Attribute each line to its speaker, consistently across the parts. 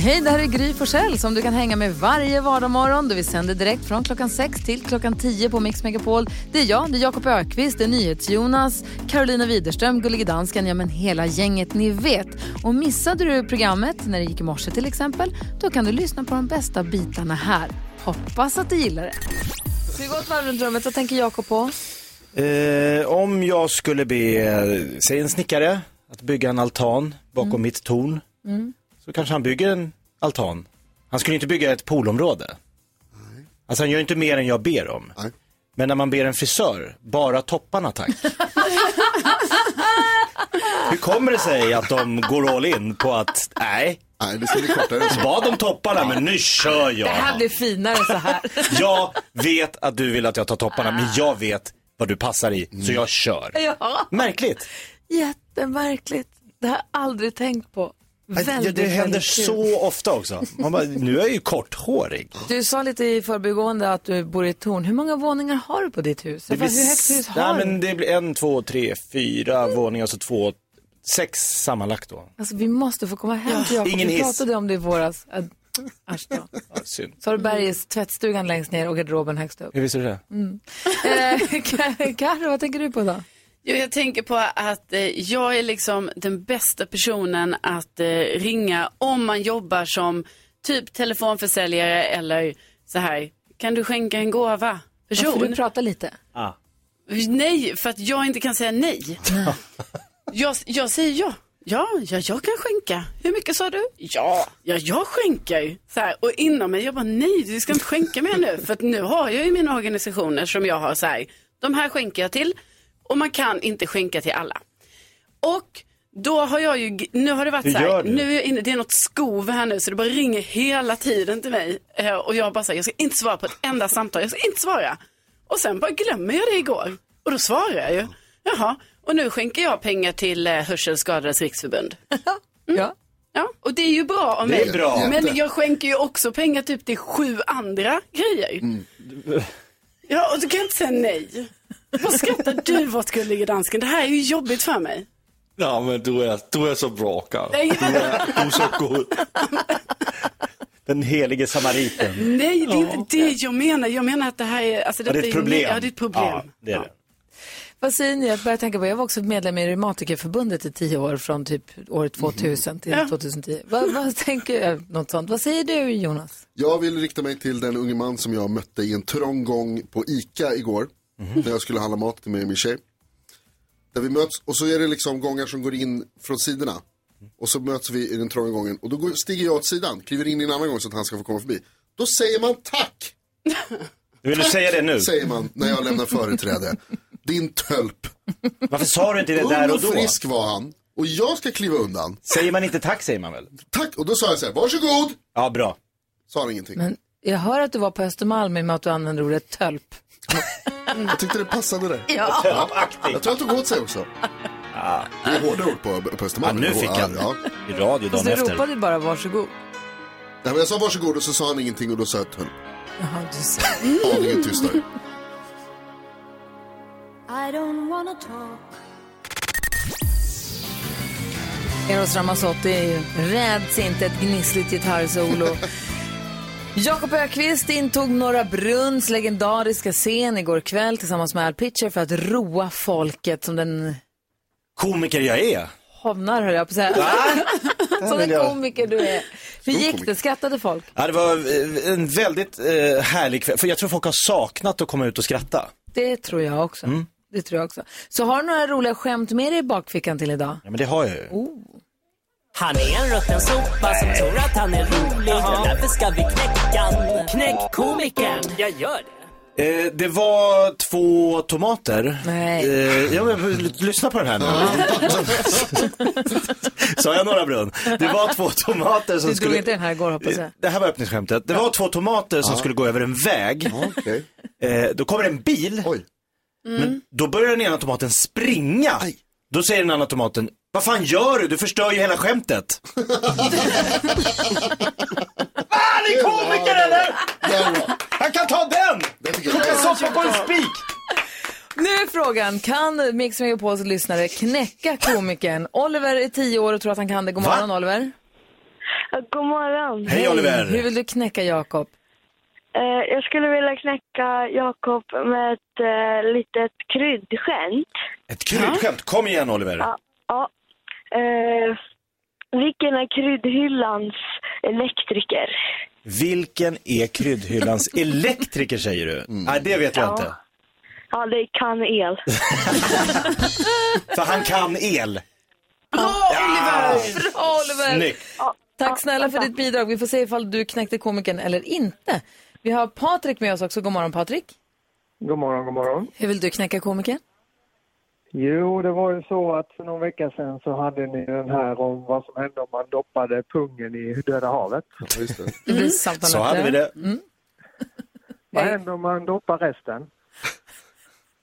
Speaker 1: Hej, det här är Gry Forssell som du kan hänga med varje vardagsmorgon. Vi sänder direkt från klockan 6 till klockan 10 på Mix Megapol. Det är jag, det är Jakob Ökvist, det är NyhetsJonas, Carolina Widerström, Gullige Dansken, ja men hela gänget ni vet. Och missade du programmet när det gick i morse till exempel, då kan du lyssna på de bästa bitarna här. Hoppas att du gillar det. Så vi går ett varv runt rummet, vad tänker Jakob på?
Speaker 2: Eh, om jag skulle be, säg en snickare, att bygga en altan bakom
Speaker 1: Mm.
Speaker 2: mitt torn. Så kanske han bygger en altan. Han skulle inte bygga ett poolområde. Alltså han gör inte mer än jag ber om.
Speaker 3: Nej.
Speaker 2: Men när man ber en frisör, bara topparna tack. Hur kommer det sig att de går all in på att, nej,
Speaker 3: Nej, det ska bli kortare så.
Speaker 2: bad om topparna men nu kör jag.
Speaker 1: Det här blir finare så här.
Speaker 2: Jag vet att du vill att jag tar topparna men jag vet vad du passar i, så jag kör.
Speaker 1: ja,
Speaker 2: Märkligt.
Speaker 1: jättemärkligt. Det har jag aldrig tänkt på.
Speaker 2: Ja,
Speaker 1: Väldigt,
Speaker 2: det händer så ofta också. Man bara, nu är jag ju korthårig.
Speaker 1: Du sa lite i förbigående att du bor i ett torn. Hur många våningar har du på ditt hus?
Speaker 2: Det
Speaker 1: Hur högt hus har
Speaker 2: nej,
Speaker 1: du?
Speaker 2: men det blir en, två, tre, fyra våningar, så två, sex sammanlagt då.
Speaker 1: Alltså, vi måste få komma hem till Jakob.
Speaker 2: ingen
Speaker 1: Vi
Speaker 2: hiss.
Speaker 1: pratade om det i våras. Äh, Äsch då.
Speaker 2: Ja, synd.
Speaker 1: Så har du bergets tvättstugan längst ner och garderoben högst upp.
Speaker 2: Hur visste du det?
Speaker 1: Eh, Kar- Carro, vad tänker du på då?
Speaker 4: Jo, jag tänker på att eh, jag är liksom den bästa personen att eh, ringa om man jobbar som typ telefonförsäljare eller så här. Kan du skänka en gåva? Person?
Speaker 1: du prata lite?
Speaker 2: Ah.
Speaker 4: Nej, för att jag inte kan säga nej. jag, jag säger ja. Ja, ja, jag kan skänka. Hur mycket sa du? Ja, ja jag skänker. Så här, och inom mig, jag bara nej, du ska inte skänka mer nu. För att nu har jag ju mina organisationer som jag har så här, de här skänker jag till. Och man kan inte skänka till alla. Och då har jag ju, nu har det varit så här, nu är jag inne, det är något skov här nu så det bara ringer hela tiden till mig. Eh, och jag bara säger, jag ska inte svara på ett enda samtal, jag ska inte svara. Och sen bara glömmer jag det igår. Och då svarar jag ju. Jaha, och nu skänker jag pengar till eh, Hörselskadades riksförbund.
Speaker 1: Ja.
Speaker 4: Ja, och det är ju bra av
Speaker 2: Det
Speaker 4: mig.
Speaker 2: är bra.
Speaker 4: Men jag skänker ju också pengar typ till sju andra grejer.
Speaker 2: Mm.
Speaker 4: Ja, och du kan inte säga nej. Vad skrattar du åt gullige dansken? Det här är ju jobbigt för mig.
Speaker 5: Ja, men du är, du är så bra, Karl. Du är, du är så god.
Speaker 2: Den helige samariten.
Speaker 4: Nej, det är inte det jag menar. Jag menar att det här är... Alltså,
Speaker 2: Ja, det är ett problem.
Speaker 4: Ja, det är ett problem.
Speaker 2: Ja, det är
Speaker 4: Ja.
Speaker 2: det.
Speaker 1: Vad säger ni? Jag börjar tänka på, jag var också medlem i Reumatikerförbundet i tio år, från typ år 2000 till
Speaker 4: Ja.
Speaker 1: 2010. Vad, vad tänker jag? Något sånt. Vad säger du Jonas?
Speaker 3: Jag vill rikta mig till den unge man som jag mötte i en trång gång på ICA igår. När jag skulle handla mat till mig och min tjej. Där vi möts och så är det liksom gångar som går in från sidorna. Och så möts vi i den trånga gången och då går, stiger jag åt sidan, kliver in i en annan gång så att han ska få komma förbi. Då säger man tack,
Speaker 2: Vill du säga det nu?
Speaker 3: säger man när jag lämnar företräde. Din tölp.
Speaker 2: Varför sa du inte det där och då?
Speaker 3: frisk var han. Och jag ska kliva undan.
Speaker 2: Säger man inte tack säger man väl?
Speaker 3: Tack, och då sa jag så här, varsågod.
Speaker 2: Ja, bra.
Speaker 3: Sa han ingenting.
Speaker 1: Men jag hör att du var på Östermalm i och med att du använde ordet tölp.
Speaker 3: Jag tyckte det passade där.
Speaker 1: Ja.
Speaker 3: Jag tror han tog åt sig också. Det är hårda ord på, på
Speaker 2: Ja,
Speaker 3: Östermalm.
Speaker 2: nu fick han
Speaker 3: Ja.
Speaker 2: i radio
Speaker 1: Fast
Speaker 2: dagen
Speaker 1: du
Speaker 2: efter.
Speaker 1: ropade bara varsågod.
Speaker 3: Nej, men jag sa varsågod och så sa han ingenting och då sa jag tölp.
Speaker 1: Jaha, du.
Speaker 3: Aningen tystare.
Speaker 1: Eros Ramazzotti räds inte ett gnissligt gitarrsolo. Jakob Ökvist intog Norra Brunns legendariska scen igår kväll tillsammans med Al Pitcher för att roa folket som den
Speaker 2: Komiker jag är.
Speaker 1: hovnar höll jag på att säga. som den komiker du är. Hur gick det? Skrattade folk?
Speaker 2: Ja, det var eh, en väldigt eh, härlig kväll. För jag tror folk har saknat att komma ut och skratta.
Speaker 1: Det tror jag också.
Speaker 2: Mm.
Speaker 1: Det tror jag också. Så har du några roliga skämt med dig i bakfickan till idag?
Speaker 2: Ja, men det har jag ju.
Speaker 6: Han är en rutten sopa som tror att han är rolig och därför ska vi knäcka. Knäck komikern. Jag gör det.
Speaker 2: Eh, det var två tomater.
Speaker 1: Nej.
Speaker 2: Eh, ja, men, lyssna på den här nu. Sa jag Norra Brunn? Det var två tomater som
Speaker 1: Du
Speaker 2: skulle...
Speaker 1: inte den här igår hoppas jag.
Speaker 2: Det här var öppningsskämtet. Det var två tomater som skulle gå över en väg.
Speaker 3: Okej.
Speaker 2: Eh, då kommer en bil
Speaker 3: Oj.
Speaker 2: Men då börjar den ena tomaten springa. Då säger den andra tomaten, vad fan gör du? Du förstör ju hela skämtet. ni är komiker eller? Han kan ta den! Koka soppa på en spik!
Speaker 1: Nu är frågan, kan Mix Megapols lyssnare knäcka komikern? Oliver är tio år och tror att han kan det. God
Speaker 2: Va?
Speaker 1: morgon Oliver.
Speaker 7: God morgon.
Speaker 2: Hej Oliver!
Speaker 1: Hur vill du knäcka Jakob?
Speaker 7: Eh, jag skulle vilja knäcka Jakob med ett eh, litet kryddskämt.
Speaker 2: Ett kryddskämt, kom igen Oliver.
Speaker 7: Ja. ja. Eh, vilken är kryddhyllans elektriker?
Speaker 2: Vilken är kryddhyllans elektriker säger du? Nej, det vet jag
Speaker 7: Ja.
Speaker 2: inte.
Speaker 7: Ja, det kan el.
Speaker 2: För han kan el.
Speaker 1: Bra Oliver! Bra Oliver!
Speaker 2: Snyggt.
Speaker 1: Tack snälla för ditt bidrag. Vi får se ifall du knäckte komikern eller inte. Vi har Patrik med oss också. God morgon Patrik.
Speaker 8: God morgon, god morgon.
Speaker 1: Hur vill du knäcka komikern?
Speaker 8: Jo, det var ju så att för någon vecka sedan så hade ni den här om vad som hände om man doppade pungen i Döda havet.
Speaker 1: Det blir salta
Speaker 2: Så hade vi det.
Speaker 1: Mm.
Speaker 8: Vad händer om man doppar resten?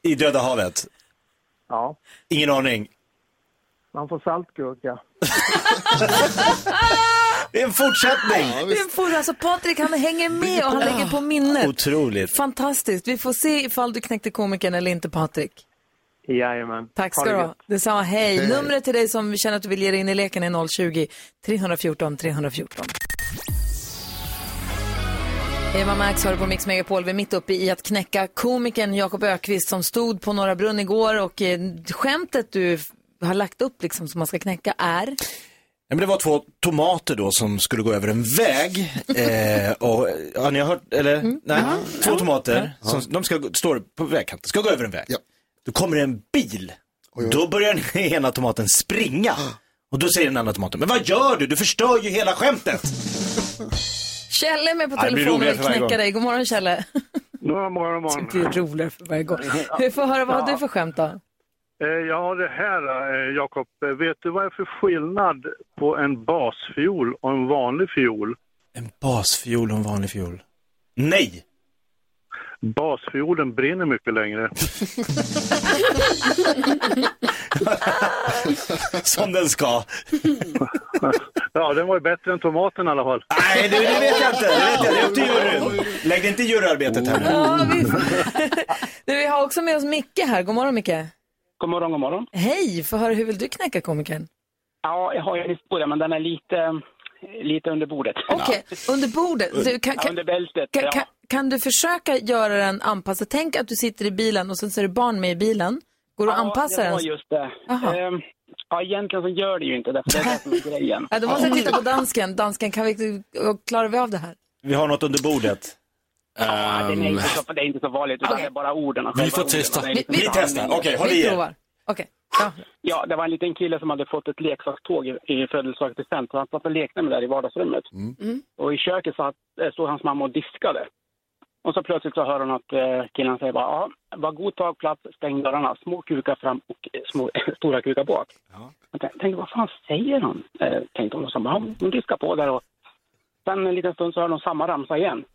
Speaker 2: I Döda havet.
Speaker 8: Ja,
Speaker 2: Ingen aning.
Speaker 8: man får saltgurka.
Speaker 2: Det är en fortsättning.
Speaker 1: Det är för, alltså Patrik han hänger med och han lägger på minnet.
Speaker 2: Otroligt.
Speaker 1: Fantastiskt. Vi får se ifall du knäckte komikern eller inte Patrik.
Speaker 8: Jajamän.
Speaker 1: Tack ska
Speaker 8: det
Speaker 1: du ha. Detsamma, hej. Numret till dig som känner att du vill ge dig in i leken är 020-314 314. Eva Max har på Mix Megapol. Vi är mitt uppe i att knäcka komikern Jakob Ökvist som stod på Norra Brunn igår och eh, skämtet du har lagt upp liksom som man ska knäcka är?
Speaker 2: Ja, men det var två tomater då som skulle gå över en väg. Eh, och, har ni hört, eller? Nej, två tomater. Som, de ska, står på vägkanten, ska gå över en väg.
Speaker 3: Ja.
Speaker 2: Då kommer det en bil. Då börjar den ena tomaten springa. Och då säger den andra tomaten, men vad gör du? Du förstör ju hela skämtet.
Speaker 1: Kjelle är med på telefonen och vill knäcka dig. God morgon Kjelle.
Speaker 8: God morgon, god
Speaker 1: Det blir roligare för varje gång. Vi får höra, vad har du för skämt då?
Speaker 8: Eh, Ja, det här eh, Jakob, eh, vet du vad det är för skillnad på en basfiol och en vanlig fiol?
Speaker 2: En basfiol och en vanlig fiol. Nej!
Speaker 8: Basfiolen brinner mycket längre.
Speaker 2: Som den ska.
Speaker 8: Ja, den var ju bättre än tomaten i alla fall.
Speaker 2: Nej, det, det vet jag inte. Det vet jag. Det är upp till juryn. Lägg dig inte i juryarbetet här nu.
Speaker 1: Ja, vi, du, vi har också med oss Micke här. God morgon Micke.
Speaker 9: God morgon, god morgon.
Speaker 1: Hej, få höra hur vill du knäcka komikern?
Speaker 9: Ja, jag har en historia, men den är lite, lite under bordet.
Speaker 1: Okej, under bordet. Du, kan,
Speaker 9: Ja,
Speaker 1: kan,
Speaker 9: under bältet,
Speaker 1: kan,
Speaker 9: ja.
Speaker 1: kan, kan du försöka göra den anpassad? Tänk att du sitter i bilen och sen så är det barn med i bilen. Går det att anpassa
Speaker 9: ja, det
Speaker 1: den?
Speaker 9: var just det. Ehm, ja, egentligen så gör det ju inte det, för det är det som är grejen.
Speaker 1: Ja, då måste jag titta på dansken. Dansken, kan vi, klarar vi av det här?
Speaker 2: Vi har något under bordet.
Speaker 9: Ja, det, är inte så, det är inte så vanligt, utan det är bara orden.
Speaker 2: Vi får testa. Vi- vi testar. Okej, håll i er.
Speaker 1: Okej. Ja.
Speaker 9: Ja, det var en liten kille som hade fått ett leksakståg i, i födelsedagspresent, han satt och lekte med det där i vardagsrummet. Och i köket satt, eh, stod hans mamma och diskade. Och så plötsligt så hör hon att eh, killen säger bara, ja, var god tag plats, stäng dörrarna, små kukar fram och eh, små, stora kukar bak. Jag tänkte, vad fan säger han? Eh, tänkte hon, och så bara, ja, hon diskar på där och sen en liten stund så hörde hon samma ramsa igen.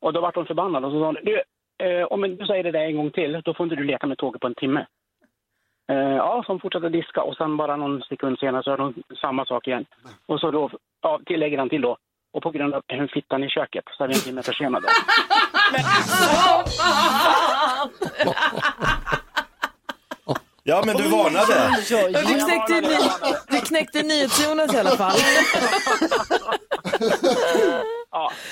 Speaker 9: Och då vart hon förbannad och så sa hon, du, eh, om du säger det där en gång till, då får inte du leka med tåget på en timme. Eh, ja, så hon fortsatte diska och sen bara någon sekund senare så hörde hon samma sak igen. Och så då ja, tillägger han till då, och på grund av hur fittan i köket så är vi en timme försenade.
Speaker 2: Ja, men du varnade.
Speaker 1: Du knäckte, ny, du knäckte NyhetsJonas i alla fall.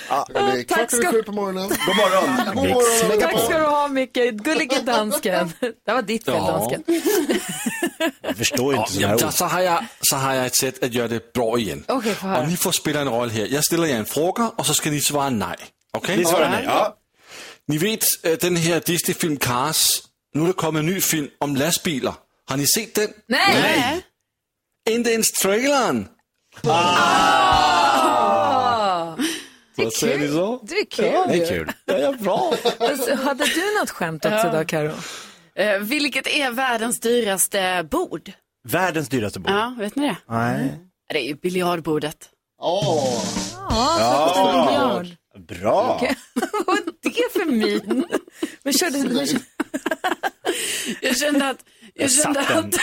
Speaker 9: Ja.
Speaker 3: Det är
Speaker 1: Tack
Speaker 3: kvart
Speaker 1: ska-
Speaker 3: över sju på morgonen.
Speaker 2: God morgon.
Speaker 3: God morgon.
Speaker 1: Tack ska du ha Micke. Gullige dansken. Det var ditt fel
Speaker 5: Ja.
Speaker 1: dansken.
Speaker 2: Jag förstår inte sådana här ord.
Speaker 5: så, har jeg, så har jeg et sæt at gøre det bra igen.
Speaker 1: Okej, höra.
Speaker 5: Og ni får spille en rolle her. Jeg stiller jer en fråga, og så skal ni svare nej. Okay?
Speaker 2: Vi svarar nej. Ja.
Speaker 5: Ni vet, øh, den her Disney-film Cars, nu er der kommet en ny film om lastbiler. Har ni set den?
Speaker 1: Nej!
Speaker 5: Inte ens traileren.
Speaker 1: Ah.
Speaker 5: Vad säger ni så?
Speaker 1: Det är kul
Speaker 2: Det är kul.
Speaker 5: Ja, ja, bra.
Speaker 1: Alltså, Hade du något skämt också då, Karo?
Speaker 4: Eh, vilket är världens dyraste bord?
Speaker 2: Världens dyraste bord.
Speaker 4: Ja, vet ni det?
Speaker 2: Nej.
Speaker 4: Det är ju biljardbordet.
Speaker 3: Åh,
Speaker 1: Ja, kostar en miljard.
Speaker 2: Bra.
Speaker 1: Okej. Vad är det för min? Men körde,
Speaker 4: Jag kände att jag,
Speaker 1: Jag
Speaker 4: kände att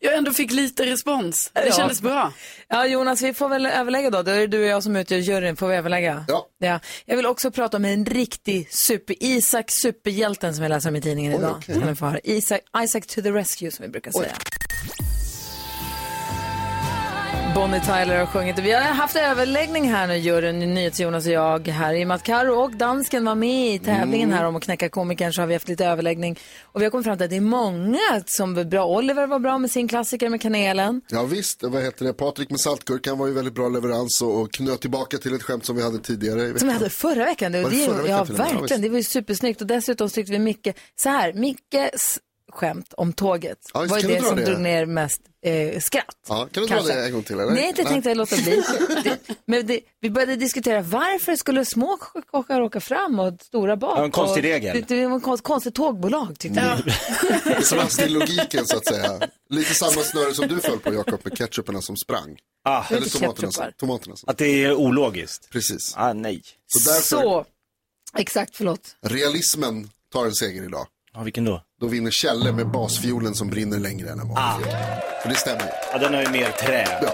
Speaker 4: jag ändå fick lite respons. Det
Speaker 1: Ja.
Speaker 4: kändes bra.
Speaker 1: Ja, Jonas, vi får väl överlägga då. Då är det du och jag som utgör juryn. Får vi överlägga?
Speaker 3: Ja.
Speaker 1: ja. Jag vill också prata om en riktig super, Isak superhjälten som jag läser om i tidningen
Speaker 3: Oj,
Speaker 1: idag. höra. Isaac, Isaac to the rescue som vi brukar säga. Bonnie Tyler har sjungit vi har haft överläggning här nu, juryn, NyhetsJonas och jag här. I och med att Karo och dansken var med i tävlingen
Speaker 3: Mm.
Speaker 1: här om att knäcka komikern så har vi haft lite överläggning. Och vi har kommit fram till att det är många som är bra. Oliver var bra med sin klassiker med kanelen.
Speaker 3: Ja visst, vad heter det? Patrik med saltgurkan var ju väldigt bra leverans och, och knöt tillbaka till ett skämt som vi hade tidigare i veckan.
Speaker 1: Som vi hade förra veckan. Det,
Speaker 3: Var det
Speaker 1: det,
Speaker 3: förra veckan
Speaker 1: ja?
Speaker 3: Ja,
Speaker 1: verkligen.
Speaker 3: visst.
Speaker 1: det var ju supersnyggt. Och dessutom tyckte vi Micke, så här, Mickes skämt om tåget
Speaker 3: Ja, just,
Speaker 1: var det
Speaker 3: dra
Speaker 1: som
Speaker 3: det?
Speaker 1: drog ner mest eh, skratt.
Speaker 3: Ja, kan du dra
Speaker 1: kanske.
Speaker 3: det en gång till eller?
Speaker 1: Nej, det tänkte jag låta bli. det, men det, vi började diskutera varför skulle små kockar åka fram och stora bak?
Speaker 2: Ja, en konstig
Speaker 1: och,
Speaker 2: regel.
Speaker 1: Det, det var en konst, konstigt tågbolag tyckte
Speaker 3: Mm.
Speaker 1: vi.
Speaker 3: Det brast i logiken så att säga. Lite samma snöre som du föll på Jakob med ketchuperna som sprang.
Speaker 2: Ah.
Speaker 3: Eller tomaterna som, tomaterna som.
Speaker 2: Att det är ologiskt.
Speaker 3: Precis.
Speaker 2: Ah, nej.
Speaker 3: Så därför,
Speaker 1: Så, exakt, förlåt.
Speaker 3: realismen tar en seger idag.
Speaker 2: Ja, vilken då?
Speaker 3: Då vinner Kjelle med basfiolen som brinner längre än en vanlig
Speaker 2: Ah.
Speaker 3: fiol. För det stämmer ju.
Speaker 2: Ja, den har ju mer trä.
Speaker 3: Ja.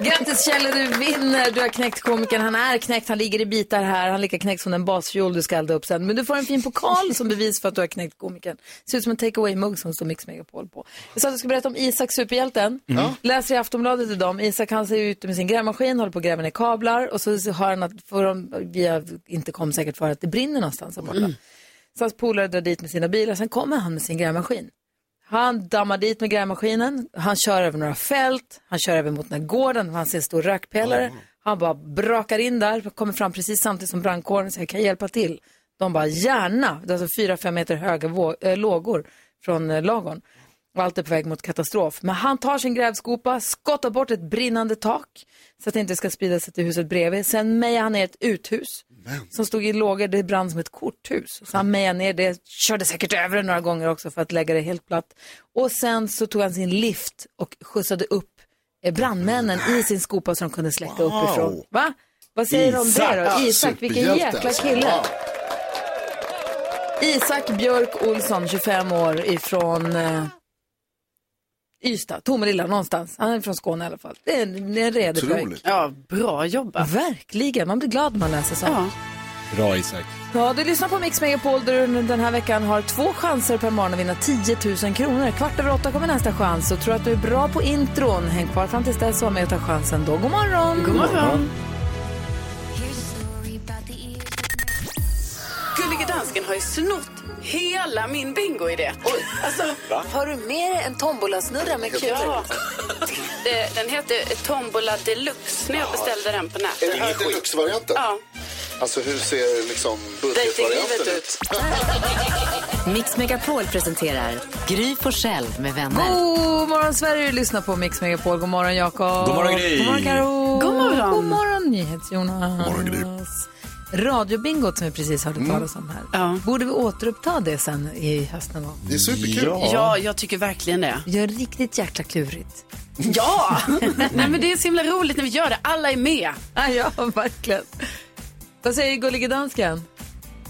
Speaker 1: Grattis Kjelle, du vinner. Du har knäckt komikern. Han är knäckt, han ligger i bitar här. Han är lika knäckt som den basfiol du ska elda upp sen. Men du får en fin pokal som bevis för att du har knäckt komikern. Ser ut som en take away-mugg som står Mix Megapol på. Jag sa att jag skulle berätta om Isak, superhjälten.
Speaker 3: Mm.
Speaker 1: Läser i Aftonbladet idag om Isak, han ser ut med sin grävmaskin, håller på att gräva ner kablar och så har han att, för de, via intercom säkert för att det brinner någonstans här borta. Så hans polare drar dit med sina bilar, sen kommer han med sin grävmaskin. Han dammar dit med grävmaskinen, han kör över några fält, han kör över mot den här gården, han ser en stor rökpelare. Han bara brakar in där, kommer fram precis samtidigt som brandkåren säger kan jag hjälpa till? De bara gärna, det är alltså fyra, fem meter höga äh, lågor från äh, lagorn. Och allt är på väg mot katastrof. Men han tar sin grävskopa, skottar bort ett brinnande tak så att det inte ska sprida sig till huset bredvid. Sen mejar han ner ett uthus som stod i lågor. Det brann som ett korthus. Så han mejade ner det, körde säkert över det några gånger också för att lägga det helt platt. Och sen så tog han sin lift och skjutsade upp eh, brandmännen i sin skopa så de kunde släcka
Speaker 3: Wow.
Speaker 1: uppifrån. Va? Vad säger du om det då?
Speaker 3: Isak,
Speaker 1: vilken jäkla kille.
Speaker 3: Ja.
Speaker 1: Isak Björk Olsson, 25 år ifrån eh, Ystad, Tomelilla någonstans. Han är från Skåne i alla fall. Det är en, en redig pojk.
Speaker 4: Ja, bra jobbat.
Speaker 1: Verkligen, man blir glad när man läser sånt.
Speaker 4: Ja.
Speaker 2: Bra Isak.
Speaker 1: Ja, du lyssnar på Mix Megapol där du den här veckan har två chanser per morgon att vinna 10 000 kronor. Kvart över åtta kommer nästa chans och tror att du är bra på intron. Häng kvar fram tills dess och var med och ta chansen då. God morgon!
Speaker 4: God morgon. Gullige dansken har ju snott hela min bingo-idé. Alltså,
Speaker 1: Har du med dig en tombolasnurra med
Speaker 4: ja. Det, den heter Tombola Deluxe när jag beställde den på
Speaker 3: Är
Speaker 4: nätet.
Speaker 3: det här deluxe-varianten?
Speaker 4: Ja.
Speaker 3: Alltså hur ser liksom budgetvarianten ut?
Speaker 4: ut.
Speaker 10: Mix Megapol presenterar Gry Forssell med vänner.
Speaker 1: God morgon Sverige, du lyssnar på Mix Megapol. God morgon Jakob.
Speaker 2: God morgon, Gry.
Speaker 1: God morgon Karo.
Speaker 4: God morgon.
Speaker 1: God morgon NyhetsJonas.
Speaker 3: morgon, Gry.
Speaker 1: Radiobingot som vi precis hörde talas om här.
Speaker 4: Ja.
Speaker 1: Borde vi återuppta det sen i höst någon gång?
Speaker 3: Det är superkul.
Speaker 2: Ja.
Speaker 4: Ja, jag tycker verkligen det.
Speaker 1: Gör riktigt jäkla klurigt.
Speaker 4: Ja! Nej, men det är så himla roligt när vi gör det. Alla är med.
Speaker 1: Ja, ja verkligen. Vad säger gullige dansken?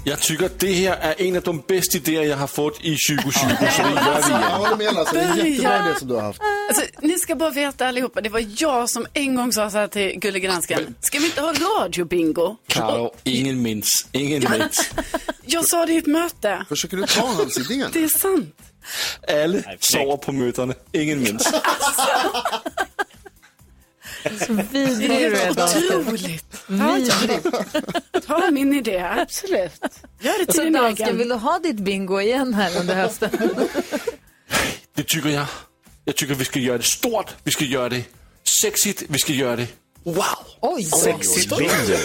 Speaker 5: Jag tycker att det här är en av de bästa idéer jag har fått i 2020, så det gör vi
Speaker 3: Jag håller med Lasse, det är en jättebra idé som du har haft.
Speaker 4: Alltså, ni ska bara veta allihopa, det var jag som en gång sa så här till Gullige Dansken. Ska vi inte ha radiobingo?
Speaker 5: Karo, ingen minns, ingen minns.
Speaker 4: Jag sa det i ett möte.
Speaker 3: Försöker du ta hans idé?
Speaker 4: Det är sant.
Speaker 5: Alle sover på mötena, ingen minns.
Speaker 1: Så vidrig
Speaker 4: Det
Speaker 1: du är
Speaker 4: otroligt. Vidrig. Ta min idé, absolut. Gör det till
Speaker 1: Så
Speaker 4: din
Speaker 1: dansken,
Speaker 4: egen.
Speaker 1: vill du ha ditt bingo igen här under hösten?
Speaker 5: Det tycker jag. Jag tycker vi ska göra det stort, vi ska göra det sexigt, vi ska göra det wow.
Speaker 1: Oj,
Speaker 2: Sexigt bingo.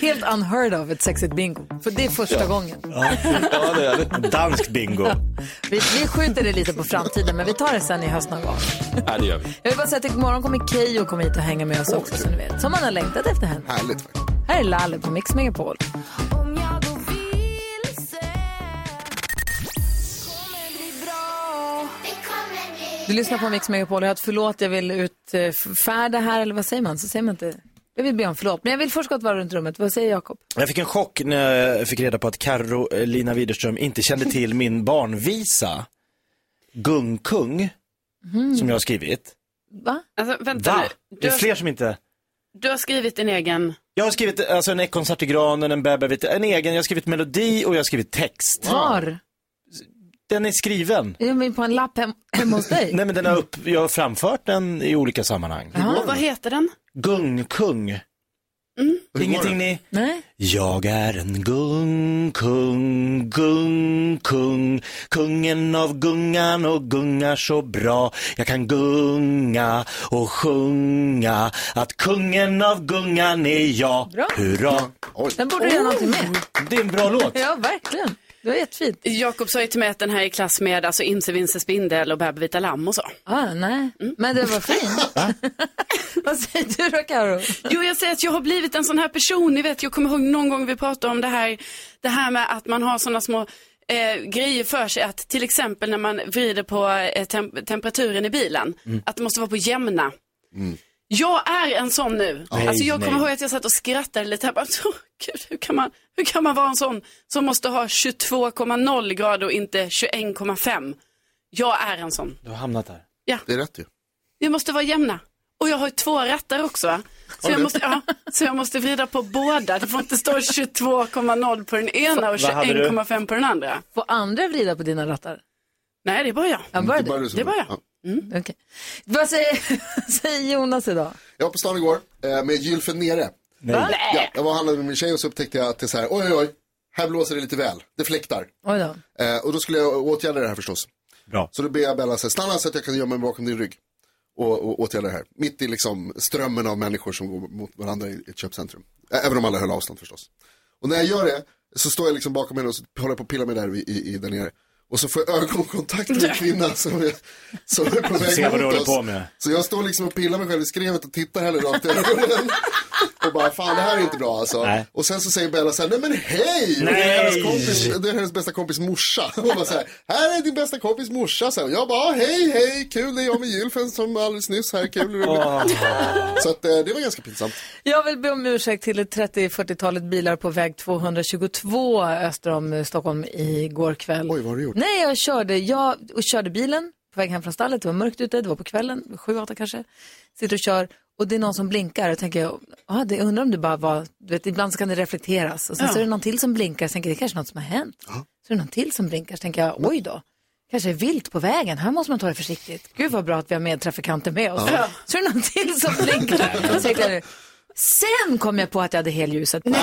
Speaker 1: Helt unheard of ett sexigt bingo. För det är första gången.
Speaker 5: Ja, det är det.
Speaker 2: Dansk bingo.
Speaker 1: Vi, vi skjuter det lite på framtiden, men vi tar det sen i höst någon gång.
Speaker 5: Ja, det gör vi.
Speaker 1: Jag vill bara säga att imorgon kommer Keyyo komma hit och hänga med oss också, så ni vet. Som man har längtat efter henne.
Speaker 3: Härligt.
Speaker 1: Här är Lalle på Mix Megapol. Du lyssnar på Mix Megapol. Jag har ett förlåt, jag vill utfärda här, eller vad säger man? Så säger man inte. Jag vill be om förlåt, men jag vill först gå ett varv runt rummet. Vad säger Jakob?
Speaker 2: Jag fick en chock när jag fick reda på att Carolina Widerström inte kände till min barnvisa, Gungkung,
Speaker 1: Mhm.
Speaker 2: som jag har skrivit.
Speaker 1: Va?
Speaker 4: Alltså, vänta
Speaker 2: Va? Det är fler som inte...
Speaker 4: du har skrivit din egen...
Speaker 2: Jag har skrivit alltså, en ekorrkonsert i granen, en bäver, en egen, jag har skrivit melodi och jag har skrivit text.
Speaker 1: Var?
Speaker 2: Den är skriven.
Speaker 1: Är de på en lapp hem, hemma hos dig?
Speaker 2: Nej men den har upp, jag har framfört den i olika sammanhang.
Speaker 4: Och vad heter den?
Speaker 2: Gungkung. Ingenting ni...
Speaker 1: Nej.
Speaker 2: Jag är en gungkung, gungkung, kungen av gungan och gungar så bra. Jag kan gunga och sjunga att kungen av gungan är jag.
Speaker 1: Bra.
Speaker 2: Hurra!
Speaker 1: Den borde du göra någonting med.
Speaker 2: Det är en bra låt.
Speaker 1: Ja, verkligen. Det var jättefint.
Speaker 4: Jakob sa ju till mig att den här är i klass med alltså, Imse Vinse Spindel och Bäbe Vita Lamm och så.
Speaker 1: Ah, nej, men det var fint. Vad säger du då, Karo?
Speaker 4: Jo, jag säger att jag har blivit en sån här person. Ni vet, jag kommer ihåg någon gång vi pratade om det här, det här med att man har såna små eh, grejer för sig att till exempel när man vrider på eh, tem- temperaturen i bilen,
Speaker 2: Mm.
Speaker 4: att det måste vara på jämna. Jag är en sån nu.
Speaker 2: Nej,
Speaker 4: alltså jag kommer
Speaker 2: nej.
Speaker 4: ihåg att jag satt och skrattade lite här. Bara, så, Gud, hur, kan man, hur kan man vara en sån som måste ha 22,0 grader och inte 21,5? Jag är en sån.
Speaker 2: Du har hamnat där.
Speaker 4: Ja.
Speaker 3: Det är rätt ju.
Speaker 4: Vi måste vara jämna. Och jag har ju två rattar också. va? Så jag, måste, ja, så jag måste vrida på båda. Det får inte stå 22,0 på den ena och
Speaker 1: Vad hade du?
Speaker 4: 21,5 på den andra.
Speaker 1: Får andra vrida på dina rattar?
Speaker 4: Nej, det är bara jag.
Speaker 1: Ja, bara
Speaker 3: Det
Speaker 4: Det är bara jag.
Speaker 3: Ja.
Speaker 1: Mm. Okej. Vad säger, säger Jonas idag?
Speaker 3: Jag var på stan igår eh, med gylfen nere.
Speaker 1: Va?
Speaker 3: Ja, jag var och handlade med min tjej och så upptäckte jag att det är så här, oj oj oj, här blåser det lite väl, det fläktar.
Speaker 1: Oj då.
Speaker 3: Eh, och då skulle jag åtgärda det här förstås.
Speaker 2: Bra.
Speaker 3: Så då ber jag Bella så här, stanna så att jag kan gömma mig bakom din rygg. Och, och åtgärda det här. Mitt i liksom strömmen av människor som går mot varandra i ett köpcentrum. Även om alla höll avstånd förstås. Och när jag gör det så står jag liksom bakom henne och så håller jag på att pilla mig där i, i, i där nere. Och så får jag ögonkontakt med en kvinna som är, som är på väg mot oss.
Speaker 2: på med.
Speaker 3: Så jag står liksom och pillar mig själv i skrevet och tittar henne rakt i ögonen. Och bara, fan det här är inte bra alltså.
Speaker 2: Nej.
Speaker 3: Och sen så säger Bella så här, nej men hej! Och Det, är
Speaker 2: Nej.
Speaker 3: hennes kompis, det är hennes bästa kompis morsa. Hon bara så här, här är din bästa kompis morsa. Så här, och jag bara, hej hej, kul det är jag med Gylfen som alldeles nyss här, kul. Så att eh, det var ganska pinsamt.
Speaker 1: Jag vill be om ursäkt till ett 30-40-talet bilar på väg 222 öster om eh, Stockholm igår kväll.
Speaker 3: Oj, vad har du gjort?
Speaker 1: Nej, jag körde, jag och körde bilen på väg hem från stallet. Det var mörkt ute, det var på kvällen, sju, åtta kanske. Sitter och kör och det är någon som blinkar och tänker, jag, ah, det undrar om det bara var, du vet, ibland så kan det reflekteras. Och sen
Speaker 4: Ja.
Speaker 1: så är det någon till som blinkar, så tänker jag, det är kanske något som har hänt. Så är det någon till som blinkar, så tänker jag, oj då. Kanske är vilt på vägen, här måste man ta det försiktigt. Gud vad bra att vi har medtrafikanter med oss.
Speaker 4: Ja.
Speaker 1: Så är det någon till som blinkar. Så tänkte jag, Sen kom jag på att jag hade helljuset på.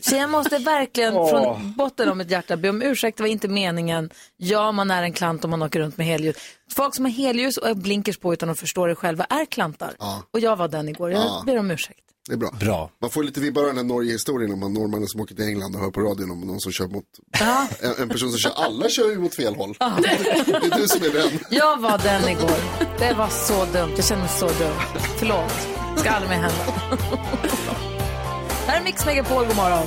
Speaker 1: Så jag måste verkligen från botten av mitt hjärta be om ursäkt, det var inte meningen. Ja, man är en klant om man åker runt med helljus. Folk som har helljus och blinkers på utan att förstå det själva är klantar.
Speaker 3: Ja.
Speaker 1: Och jag var den igår. Jag
Speaker 3: Ja.
Speaker 1: ber om ursäkt.
Speaker 3: Det är bra.
Speaker 2: Bra.
Speaker 3: Man får lite vibbar av den här Norge-historien om man norrmannen som åker till England och hör på radion om någon som kör mot, en, en person som kör, alla kör ju mot fel håll. Det är du som är den.
Speaker 1: Jag var den igår. Det var så dumt. Jag känner mig så dum. Förlåt. Ska aldrig mer hända. Här är Mix Megapol. God morgon.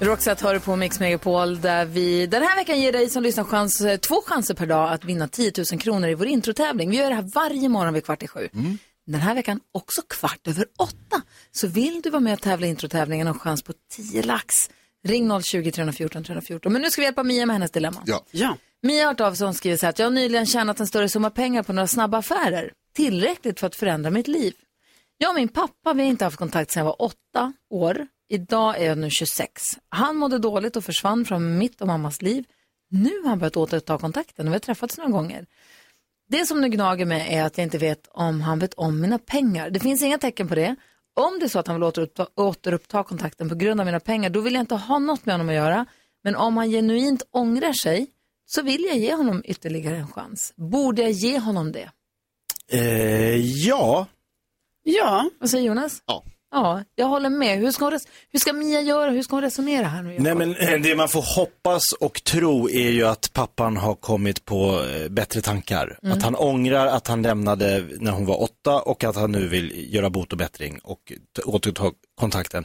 Speaker 1: Roxette hör på Mix Megapol där vi den här veckan ger dig som lyssnar chans, eh, två chanser per dag att vinna 10 000 kronor i vår introtävling. Vi gör det här varje morgon vid kvart i sju. Den här veckan också kvart över åtta. Så vill du vara med och tävla i introtävlingen och ha chans på 10 lax, ring 020 314 314. Men nu ska vi hjälpa Mia med hennes dilemma.
Speaker 3: Ja.
Speaker 4: Ja.
Speaker 1: Mia har hört av sig och skriver så här att jag har nyligen tjänat en större summa pengar på några snabba affärer. Tillräckligt för att förändra mitt liv. Jag och min pappa vi har inte haft kontakt sedan jag var åtta år. Idag är jag nu 26. Han mådde dåligt och försvann från mitt och mammas liv. Nu har han börjat återuppta kontakten och vi har träffats några gånger. Det som nu gnager mig är att jag inte vet om han vet om mina pengar. Det finns inga tecken på det. Om det är så att han vill återuppta, återuppta kontakten på grund av mina pengar, då vill jag inte ha något med honom att göra. Men om han genuint ångrar sig, så vill jag ge honom ytterligare en chans. Borde jag ge honom det?
Speaker 2: Eh, ja.
Speaker 4: Ja.
Speaker 1: Vad säger Jonas?
Speaker 3: Ja.
Speaker 1: Ja, jag håller med. Hur ska, hur ska Mia göra? Hur ska hon resonera här nu?
Speaker 2: Nej men eh, det man får hoppas och tro är ju att pappan har kommit på eh, bättre tankar.
Speaker 1: Mm.
Speaker 2: Att han ångrar att han lämnade när hon var åtta och att han nu vill göra bot och bättring och återuppta kontakten.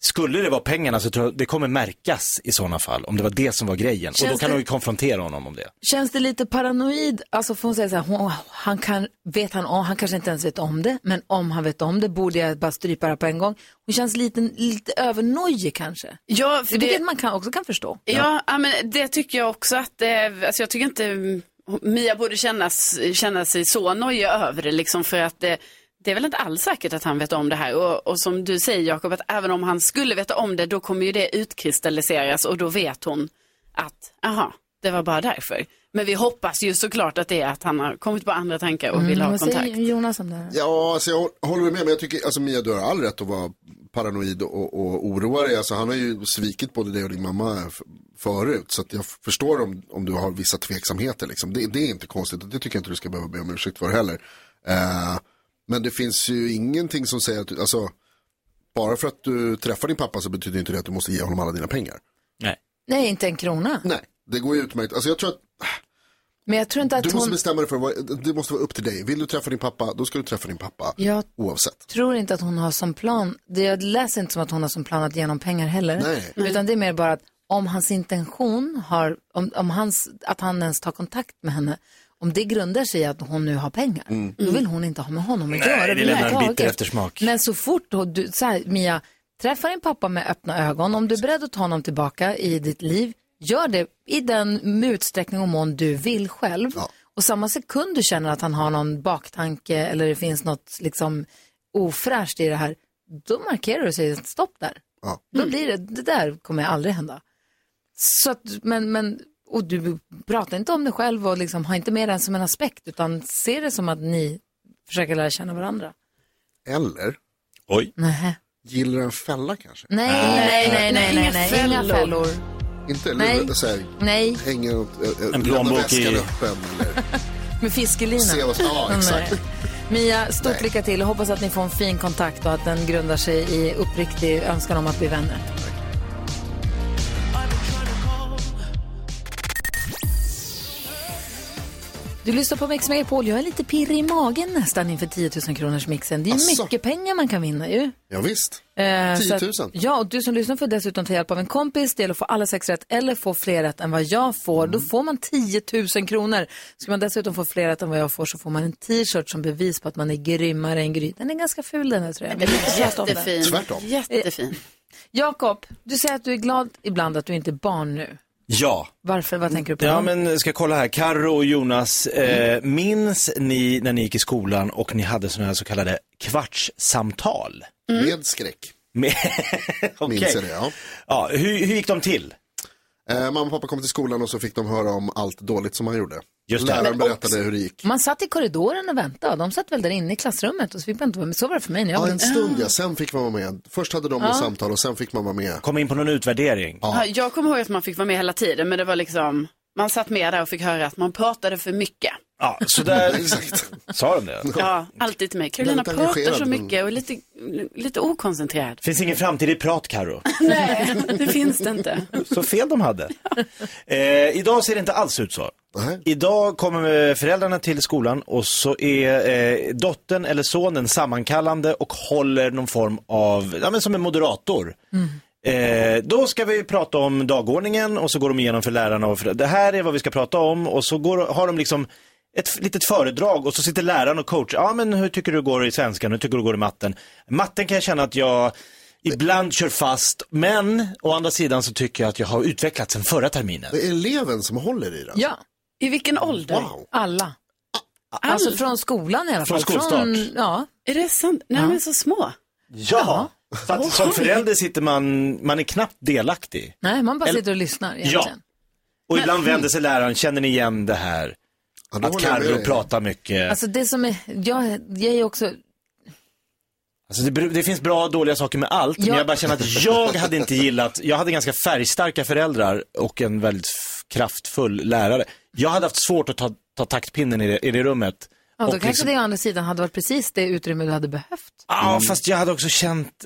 Speaker 2: Skulle det vara pengarna så tror jag det kommer märkas i sådana fall, om det var det som var grejen. och
Speaker 1: Känns
Speaker 2: då kan
Speaker 1: det-
Speaker 2: hon ju konfrontera honom om det.
Speaker 1: Känns det lite paranoid? Alltså får hon säga så här, hon, han, kan, vet han, om, han kanske inte ens vet om det, men om han vet om det borde jag bara strypa det på en gång. Hon känns lite, lite övernojig kanske.
Speaker 4: Ja,
Speaker 1: det... Vilket man kan, också kan förstå.
Speaker 4: Ja, ja, men det tycker jag också att, eh, alltså jag tycker inte Mia borde kännas, känna sig så nojig över det liksom för att det, det är väl inte alls säkert att han vet om det här och, och som du säger Jakob att även om han skulle veta om det då kommer ju det utkristalliseras och då vet hon att, aha, det var bara därför. Men vi hoppas ju såklart att det är att han har kommit på andra tankar och vill ha
Speaker 1: Mm, vad
Speaker 4: kontakt.
Speaker 1: säger Jonas om det här?
Speaker 3: Ja, alltså jag håller med, men jag tycker, alltså Mia, du har all rätt att vara paranoid och, och oroa dig. Alltså han har ju svikit både dig och din mamma förut, så att jag förstår om, om du har vissa tveksamheter liksom. Det, det är inte konstigt och det tycker jag inte du ska behöva be om ursäkt för heller. Eh, men det finns ju ingenting som säger att, alltså, bara för att du träffar din pappa så betyder inte det att du måste ge honom alla dina pengar.
Speaker 2: Nej.
Speaker 1: Nej, inte en krona.
Speaker 3: Nej, det går ju utmärkt. Alltså jag tror att
Speaker 1: Men jag tror inte att
Speaker 3: du måste
Speaker 1: hon...
Speaker 3: bestämma dig för vad, det måste vara upp till dig. Vill du träffa din pappa, då ska du träffa din pappa.
Speaker 1: Jag
Speaker 3: Oavsett.
Speaker 1: tror inte att hon har som plan, det jag läser inte som att hon har som plan att ge honom pengar heller.
Speaker 3: Nej.
Speaker 1: Utan det är mer bara att om hans intention har, om, om hans, att han ens tar kontakt med henne, om det grundar sig i att hon nu har pengar,
Speaker 2: Mm.
Speaker 1: då vill hon inte ha med honom att
Speaker 2: Nej,
Speaker 1: göra.
Speaker 2: det lämnar en bitter eftersmak.
Speaker 1: Men så fort du, så här, Mia, träffa din pappa med öppna ögon, om du är beredd att ta honom tillbaka i ditt liv, gör det i den utsträckning och mån du vill själv. Och samma sekund du känner att han har någon baktanke eller det finns något liksom ofräscht i det här, då markerar du och säger stopp där.
Speaker 3: Ja.
Speaker 1: Då blir det, det där kommer aldrig hända. Så att, men, men, och du pratar inte om det själv och liksom har inte med den som en aspekt utan ser det som att ni försöker lära känna varandra.
Speaker 3: Eller,
Speaker 2: Oj.
Speaker 1: Nej.
Speaker 3: gillar en fälla kanske?
Speaker 1: Nej, nej, nej, nej, nej, nej, inga fällor.
Speaker 3: Inte
Speaker 1: Nej.
Speaker 3: eller så här,
Speaker 1: Nej,
Speaker 3: hänger något, äh,
Speaker 2: En
Speaker 3: lämna
Speaker 2: plånbok
Speaker 3: väskan
Speaker 2: i-
Speaker 3: öppen eller
Speaker 1: med fiskelina.
Speaker 3: se vad, ja exakt.
Speaker 1: Nej. Mia, stort
Speaker 3: Nej.
Speaker 1: lycka till och hoppas att ni får en fin kontakt och att den grundar sig i uppriktig önskan om att bli vänner. Du lyssnar på Mix Megapol. Jag är lite pirrig i magen nästan inför 10 000 kronors mixen. Det är
Speaker 3: Asså?
Speaker 1: mycket pengar man kan vinna ju.
Speaker 3: Ja, visst.
Speaker 1: Eh,
Speaker 3: 10
Speaker 1: så att-
Speaker 3: 000.
Speaker 1: Ja, och du som lyssnar får dessutom ta hjälp av en kompis. Det gäller att få alla sex rätt eller få fler rätt än vad jag får. Då får man 10 000 kronor. Ska man dessutom få fler rätt än vad jag får så får man en t-shirt som bevis på att man är grymmare än Gry. Den är ganska ful den här tror jag. Men lite trött om den.
Speaker 4: Jättefin.
Speaker 3: Tvärtom.
Speaker 4: Jättefin.
Speaker 1: Jakob, du säger att du är glad ibland att du inte är barn nu.
Speaker 2: Ja.
Speaker 1: Varför? Vad tänker du på?
Speaker 2: Ja,
Speaker 1: då?
Speaker 2: men ska kolla här. Karo och Jonas, eh, minns ni när ni gick i skolan och ni hade sådana här så kallade kvartssamtal?
Speaker 3: Med skräck.
Speaker 2: Med... Okej.
Speaker 3: Minns jag det, ja.
Speaker 2: Ja, hur, hur gick de till?
Speaker 3: Eh, mamma och pappa kom till skolan och så fick de höra om allt dåligt som han gjorde.
Speaker 2: Just det.
Speaker 3: Läraren berättade
Speaker 1: också-
Speaker 3: hur det gick.
Speaker 1: Man satt i korridoren och väntade. De satt väl där inne i klassrummet och så fick man inte vara med. Så var det för mig när jag
Speaker 3: Ja,
Speaker 1: var
Speaker 3: en stund ja, sen fick man vara med. Först hade de ett samtal och sen fick man vara med.
Speaker 2: Kom in på någon utvärdering?
Speaker 4: Ja, jag kommer ihåg att man fick vara med hela tiden, men det var liksom, man satt med där och fick höra att man pratade för mycket.
Speaker 2: Ja, så där...
Speaker 3: Exakt.
Speaker 2: Sa de det?
Speaker 4: Ja, alltid till mig. Carolina
Speaker 3: Väldigt
Speaker 4: pratar så mycket och är lite, lite okoncentrerad.
Speaker 2: Finns ingen framtid i prat, Karo.
Speaker 4: Nej, det finns det inte.
Speaker 2: Så fel de hade. Eh, idag ser det inte alls ut så. Idag kommer föräldrarna till skolan och så är eh, dottern eller sonen sammankallande och håller någon form av, ja men som en moderator. Eh, då ska vi prata om dagordningen och så går de igenom för lärarna och för, det här är vad vi ska prata om och så går, har de liksom ett litet föredrag och så sitter läraren och coach. Ja men hur tycker du det går i svenskan, hur tycker du det går i matten? Matten kan jag känna att jag ibland kör fast, men å andra sidan så tycker jag att jag har utvecklats sen förra terminen.
Speaker 3: Det är eleven som håller i den.
Speaker 1: Ja,
Speaker 4: I vilken ålder?
Speaker 3: Wow.
Speaker 1: alla. Alltså från skolan i alla
Speaker 2: Från
Speaker 1: fall.
Speaker 2: skolstart.
Speaker 1: ja.
Speaker 4: Är det sant? Nej, de är så små.
Speaker 2: Ja, så att som förälder sitter man, man är knappt delaktig.
Speaker 1: Nej, man bara
Speaker 2: Eller-
Speaker 1: sitter och lyssnar egentligen.
Speaker 2: Och ibland vänder sig läraren, känner ni igen det här?
Speaker 3: Ja,
Speaker 2: Att Carro pratar mycket.
Speaker 1: Alltså det som är, jag, jag är också,
Speaker 2: Alltså det, det finns bra och dåliga saker med allt, men
Speaker 1: Ja.
Speaker 2: jag bara känner att jag hade inte gillat, jag hade ganska färgstarka föräldrar och en väldigt kraftfull lärare. Jag hade haft svårt att ta, ta taktpinnen i det, i det rummet.
Speaker 1: ja, då
Speaker 2: Och
Speaker 1: kanske
Speaker 2: liksom-
Speaker 1: det å andra sidan hade varit precis det utrymme du hade behövt.
Speaker 2: Ja, fast jag hade också känt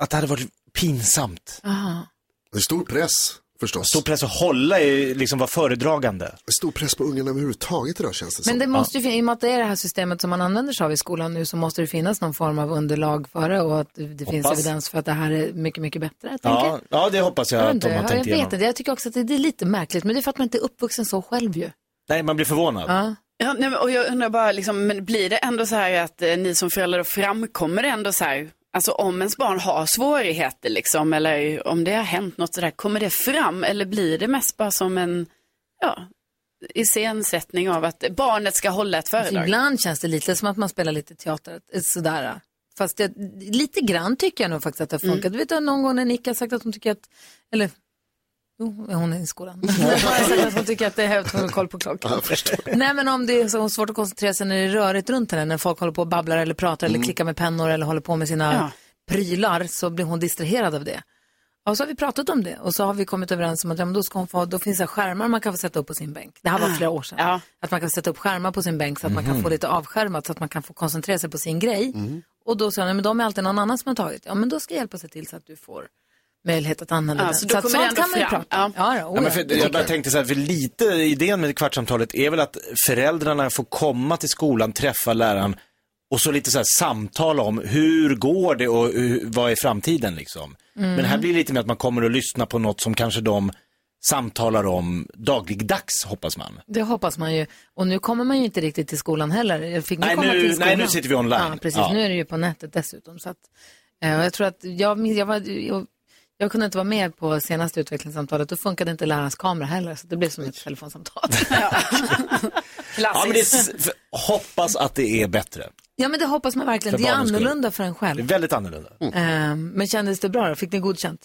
Speaker 2: att det hade varit pinsamt.
Speaker 1: Aha.
Speaker 3: Det är stor press Förstås.
Speaker 2: Stor press att hålla, i, liksom vara föredragande.
Speaker 3: Stor press på ungarna överhuvudtaget idag känns det
Speaker 1: Men
Speaker 3: som.
Speaker 1: det måste ju, i och med att det är det här systemet som man använder sig av i skolan nu så måste det finnas någon form av underlag för det och att det finns
Speaker 2: Hoppas.
Speaker 1: evidens för att det här är mycket, mycket bättre. Jag
Speaker 2: Ja, ja, det hoppas jag,
Speaker 1: Jag, vet
Speaker 2: att de har
Speaker 1: jag,
Speaker 2: tänkt
Speaker 1: jag vet
Speaker 2: igenom.
Speaker 1: inte, jag tycker också att det, det är lite märkligt, men det är för att man inte är uppvuxen så själv ju.
Speaker 2: Nej, man blir förvånad.
Speaker 1: Ja.
Speaker 4: Ja, nej, men- och jag undrar bara, liksom, men blir det ändå så här att eh, ni som föräldrar framkommer det ändå så här, alltså om ens barn har svårigheter liksom, eller om det har hänt något sådär, kommer det fram eller blir det mest bara som en, ja, iscensättning av att barnet ska hålla ett
Speaker 1: Alltså,
Speaker 4: föredrag?
Speaker 1: ibland känns det lite som att man spelar lite teater, eh, sådär. Fast det, lite grann tycker jag nog faktiskt att det har
Speaker 4: Mm.
Speaker 1: funkat. Du vet någon gång när Nick har sagt att hon tycker att, eller Jo, hon är i skolan. Hon tycker att det är att hon har koll på klockan. Nej men om det är så svårt att koncentrera sig när det är rörigt runt henne, när folk håller på och babblar eller pratar eller klickar med pennor eller håller på med sina
Speaker 4: Ja.
Speaker 1: prylar så blir hon distraherad av det. Och så har vi pratat om det och så har vi kommit överens om att ja, men då, ska hon få, då finns det skärmar man kan få sätta upp på sin bänk. Det här var flera år sedan.
Speaker 4: Ja.
Speaker 1: Att man kan sätta upp skärmar på sin bänk så att man kan få lite avskärmat så att man kan få koncentrera sig på sin grej. Och då sa hon, men de är alltid någon annan som har tagit. Ja men då ska jag hjälpa sig till så att du får möjlighet att använda
Speaker 4: Ja,
Speaker 1: den.
Speaker 4: så då det
Speaker 1: sånt kan man ju prata. Ja, ja, oh,
Speaker 2: Ja, men för, jag bara tänkte så här, för lite idén med kvartsamtalet är väl att föräldrarna får komma till skolan, träffa läraren och så lite så här samtala om hur går det och hur, vad är framtiden liksom.
Speaker 1: Mm.
Speaker 2: Men här blir det lite mer att man kommer att lyssna på något som kanske de samtalar om dagligdags, hoppas man.
Speaker 1: Det hoppas man ju. Och nu kommer man ju inte riktigt till skolan heller. Jag fick
Speaker 2: Nej,
Speaker 1: komma
Speaker 2: nu-
Speaker 1: till
Speaker 2: nej,
Speaker 1: skolan.
Speaker 2: nu sitter vi online.
Speaker 1: Ja, precis.
Speaker 2: Ja.
Speaker 1: Nu är det ju på nätet dessutom. Så att, eh, och jag tror att jag, jag, var, jag, kunde inte vara med på senaste utvecklingssamtalet. Då funkade inte lärarens kamera heller. Så det blev som ett telefonsamtal.
Speaker 2: Ja, men det är, s- för, hoppas att det är bättre.
Speaker 1: ja, men det hoppas man verkligen.
Speaker 2: För
Speaker 1: Det är annorlunda för en
Speaker 2: Det är
Speaker 1: själv.
Speaker 2: väldigt annorlunda.
Speaker 1: Eh, men kändes det bra då? Fick ni godkänt?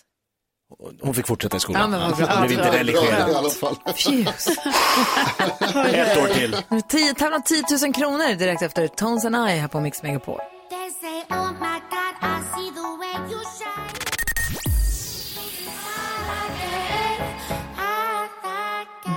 Speaker 2: Hon fick fortsätta i skolan.
Speaker 1: Ja, men vad bra.
Speaker 2: Hon blev inte
Speaker 3: Bra i
Speaker 2: religerad.
Speaker 3: alla fall.
Speaker 1: Fus.
Speaker 2: Ett år till.
Speaker 1: Tio- Tävlar om 10 000 kronor direkt efter Tones and I här på Mix Megapol.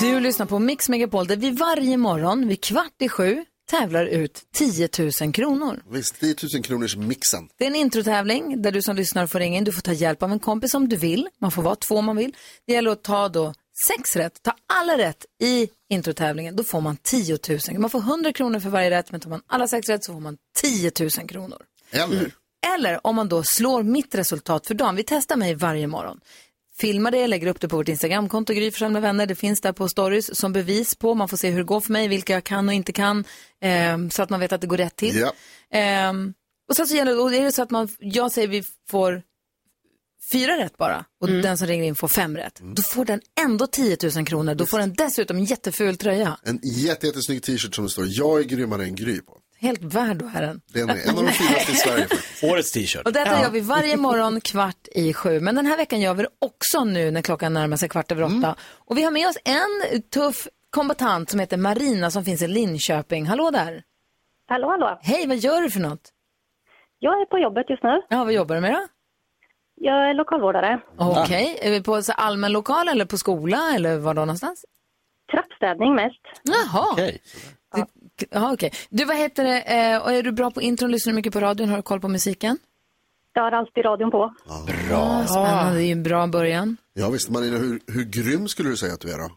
Speaker 1: Du lyssnar på Mix Megapol där vi varje morgon vid kvart i sju tävlar ut 10 000 kronor.
Speaker 3: Visst, 10 000 kronors mixen.
Speaker 1: Det är en introtävling där du som lyssnar får ringa in. Du får ta hjälp av en kompis om du vill. Man får vara två om man vill. Det gäller att ta då sex rätt, ta alla rätt i introtävlingen. Då får man 10 000. Man får 100 kronor för varje rätt, men tar man alla sex rätt så får man 10 000 kronor.
Speaker 3: Eller?
Speaker 1: Eller om man då slår mitt resultat för dagen. Vi testar mig varje morgon. Filmar det, lägger upp det på vårt Instagramkonto, Gry med vänner. Det finns där på stories som bevis på. Man får se hur det går för mig, vilka jag kan och inte kan. ehm, så att man vet att det går rätt till.
Speaker 3: Ja.
Speaker 1: Ehm, och sen så gäller det, och är det så att man, jag säger vi får fyra rätt bara och den som ringer in får fem rätt. Då får den ändå 10 000 kronor. Då får den dessutom en jätteful tröja.
Speaker 3: En jätte, jättesnygg t-shirt som det står jag är grymmare än Gry på.
Speaker 1: Helt värd att ha den.
Speaker 3: Den är en av de finaste i Sverige faktiskt.
Speaker 2: Årets t-shirt.
Speaker 1: Och detta gör vi varje morgon kvart i sju. Men den här veckan gör vi det också nu när klockan närmar sig kvart över åtta. Och vi har med oss en tuff kombatant som heter Marina som finns i Linköping. Hallå där!
Speaker 11: Hallå, hallå.
Speaker 1: Hej, vad gör du för något?
Speaker 11: Jag är på jobbet just nu.
Speaker 1: Ja, vad jobbar du med då?
Speaker 11: Jag är lokalvårdare.
Speaker 1: Okej, är vi på så allmän lokal eller på skola eller var då någonstans?
Speaker 11: Trappstädning mest.
Speaker 1: Jaha.
Speaker 2: Okej.
Speaker 1: Ja, okej. Du, vad heter det? Eh, och är du bra på intron? Lyssnar du mycket på radion? Har du koll på musiken?
Speaker 11: Jag har alltid radion på.
Speaker 1: Bra. Spännande, det är ju en bra början.
Speaker 3: Ja visst, Marina, hur, hur grym skulle du säga att du är då?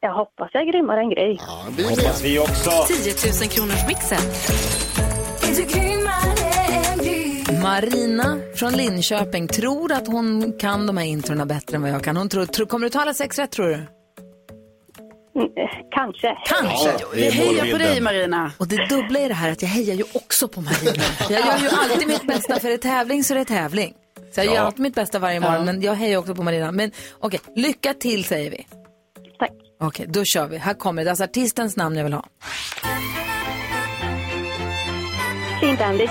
Speaker 11: Jag hoppas jag är grymmare än Gry.
Speaker 3: Ja, det är
Speaker 2: Hoppas vi också.
Speaker 10: 10 000 kronors mixen.
Speaker 1: Marina från Linköping tror att hon kan de här introna bättre än vad jag kan. Hon tror, tror, kommer du ta alla sex rätt tror du?
Speaker 11: Kanske.
Speaker 1: Kanske.
Speaker 2: det är
Speaker 4: Heja på dig Marina.
Speaker 1: Och det dubbla är det här att jag hejar ju också på Marina. Jag gör ju alltid mitt bästa, för är det tävling så är det tävling. Så jag gör
Speaker 2: Ja.
Speaker 1: alltid mitt bästa varje morgon, men jag hejar också på Marina. Men okej, lycka till säger vi.
Speaker 11: Tack.
Speaker 1: Okej, då kör vi. Här kommer det. Är alltså artistens namn jag vill ha.
Speaker 11: Dandy.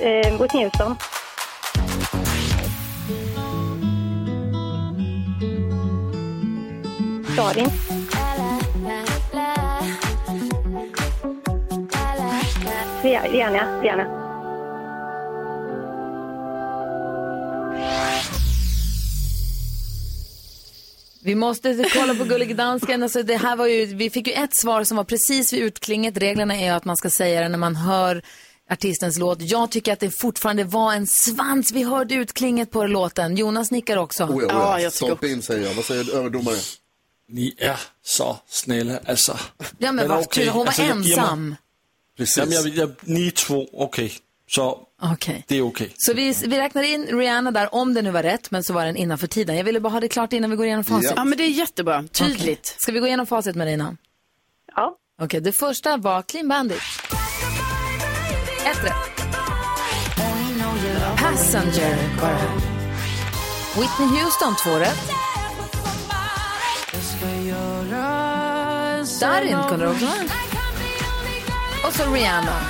Speaker 11: Eh, Whitney Houston. Darin. Rihanna. Rihanna.
Speaker 1: Vi måste kolla på Gullig Dansken. Alltså det här var ju, vi fick ju ett svar som var precis vid utklinget. Reglerna är att man ska säga det när man hör artistens låt. Jag tycker att det fortfarande var en svans. Vi hörde utklinget på låten. Jonas nickar också.
Speaker 3: Oh ja, oh ja. Stolpe in säger jag. Vad säger överdomare?
Speaker 5: Ni är så snälla, alltså.
Speaker 1: Ja, men vad
Speaker 5: okej.
Speaker 1: hon var
Speaker 5: Alltså,
Speaker 1: ensam.
Speaker 3: Precis.
Speaker 5: Jamen, jag, jag, ni två, okej. Så
Speaker 1: Okej.
Speaker 5: det är okej.
Speaker 1: Så vi, vi räknar in Rihanna där, om det nu var rätt, men så var den innanför tiden. Jag ville bara ha det klart innan vi går igenom facit.
Speaker 4: Ja, men det är jättebra. Tydligt.
Speaker 1: Okej. Ska vi gå igenom facit, Marina?
Speaker 11: Ja.
Speaker 1: Okej, det första var Clean Bandit. Ett rätt. Passenger här. Whitney Houston, två rätt. Darin kunde det också. Och så Rihanna.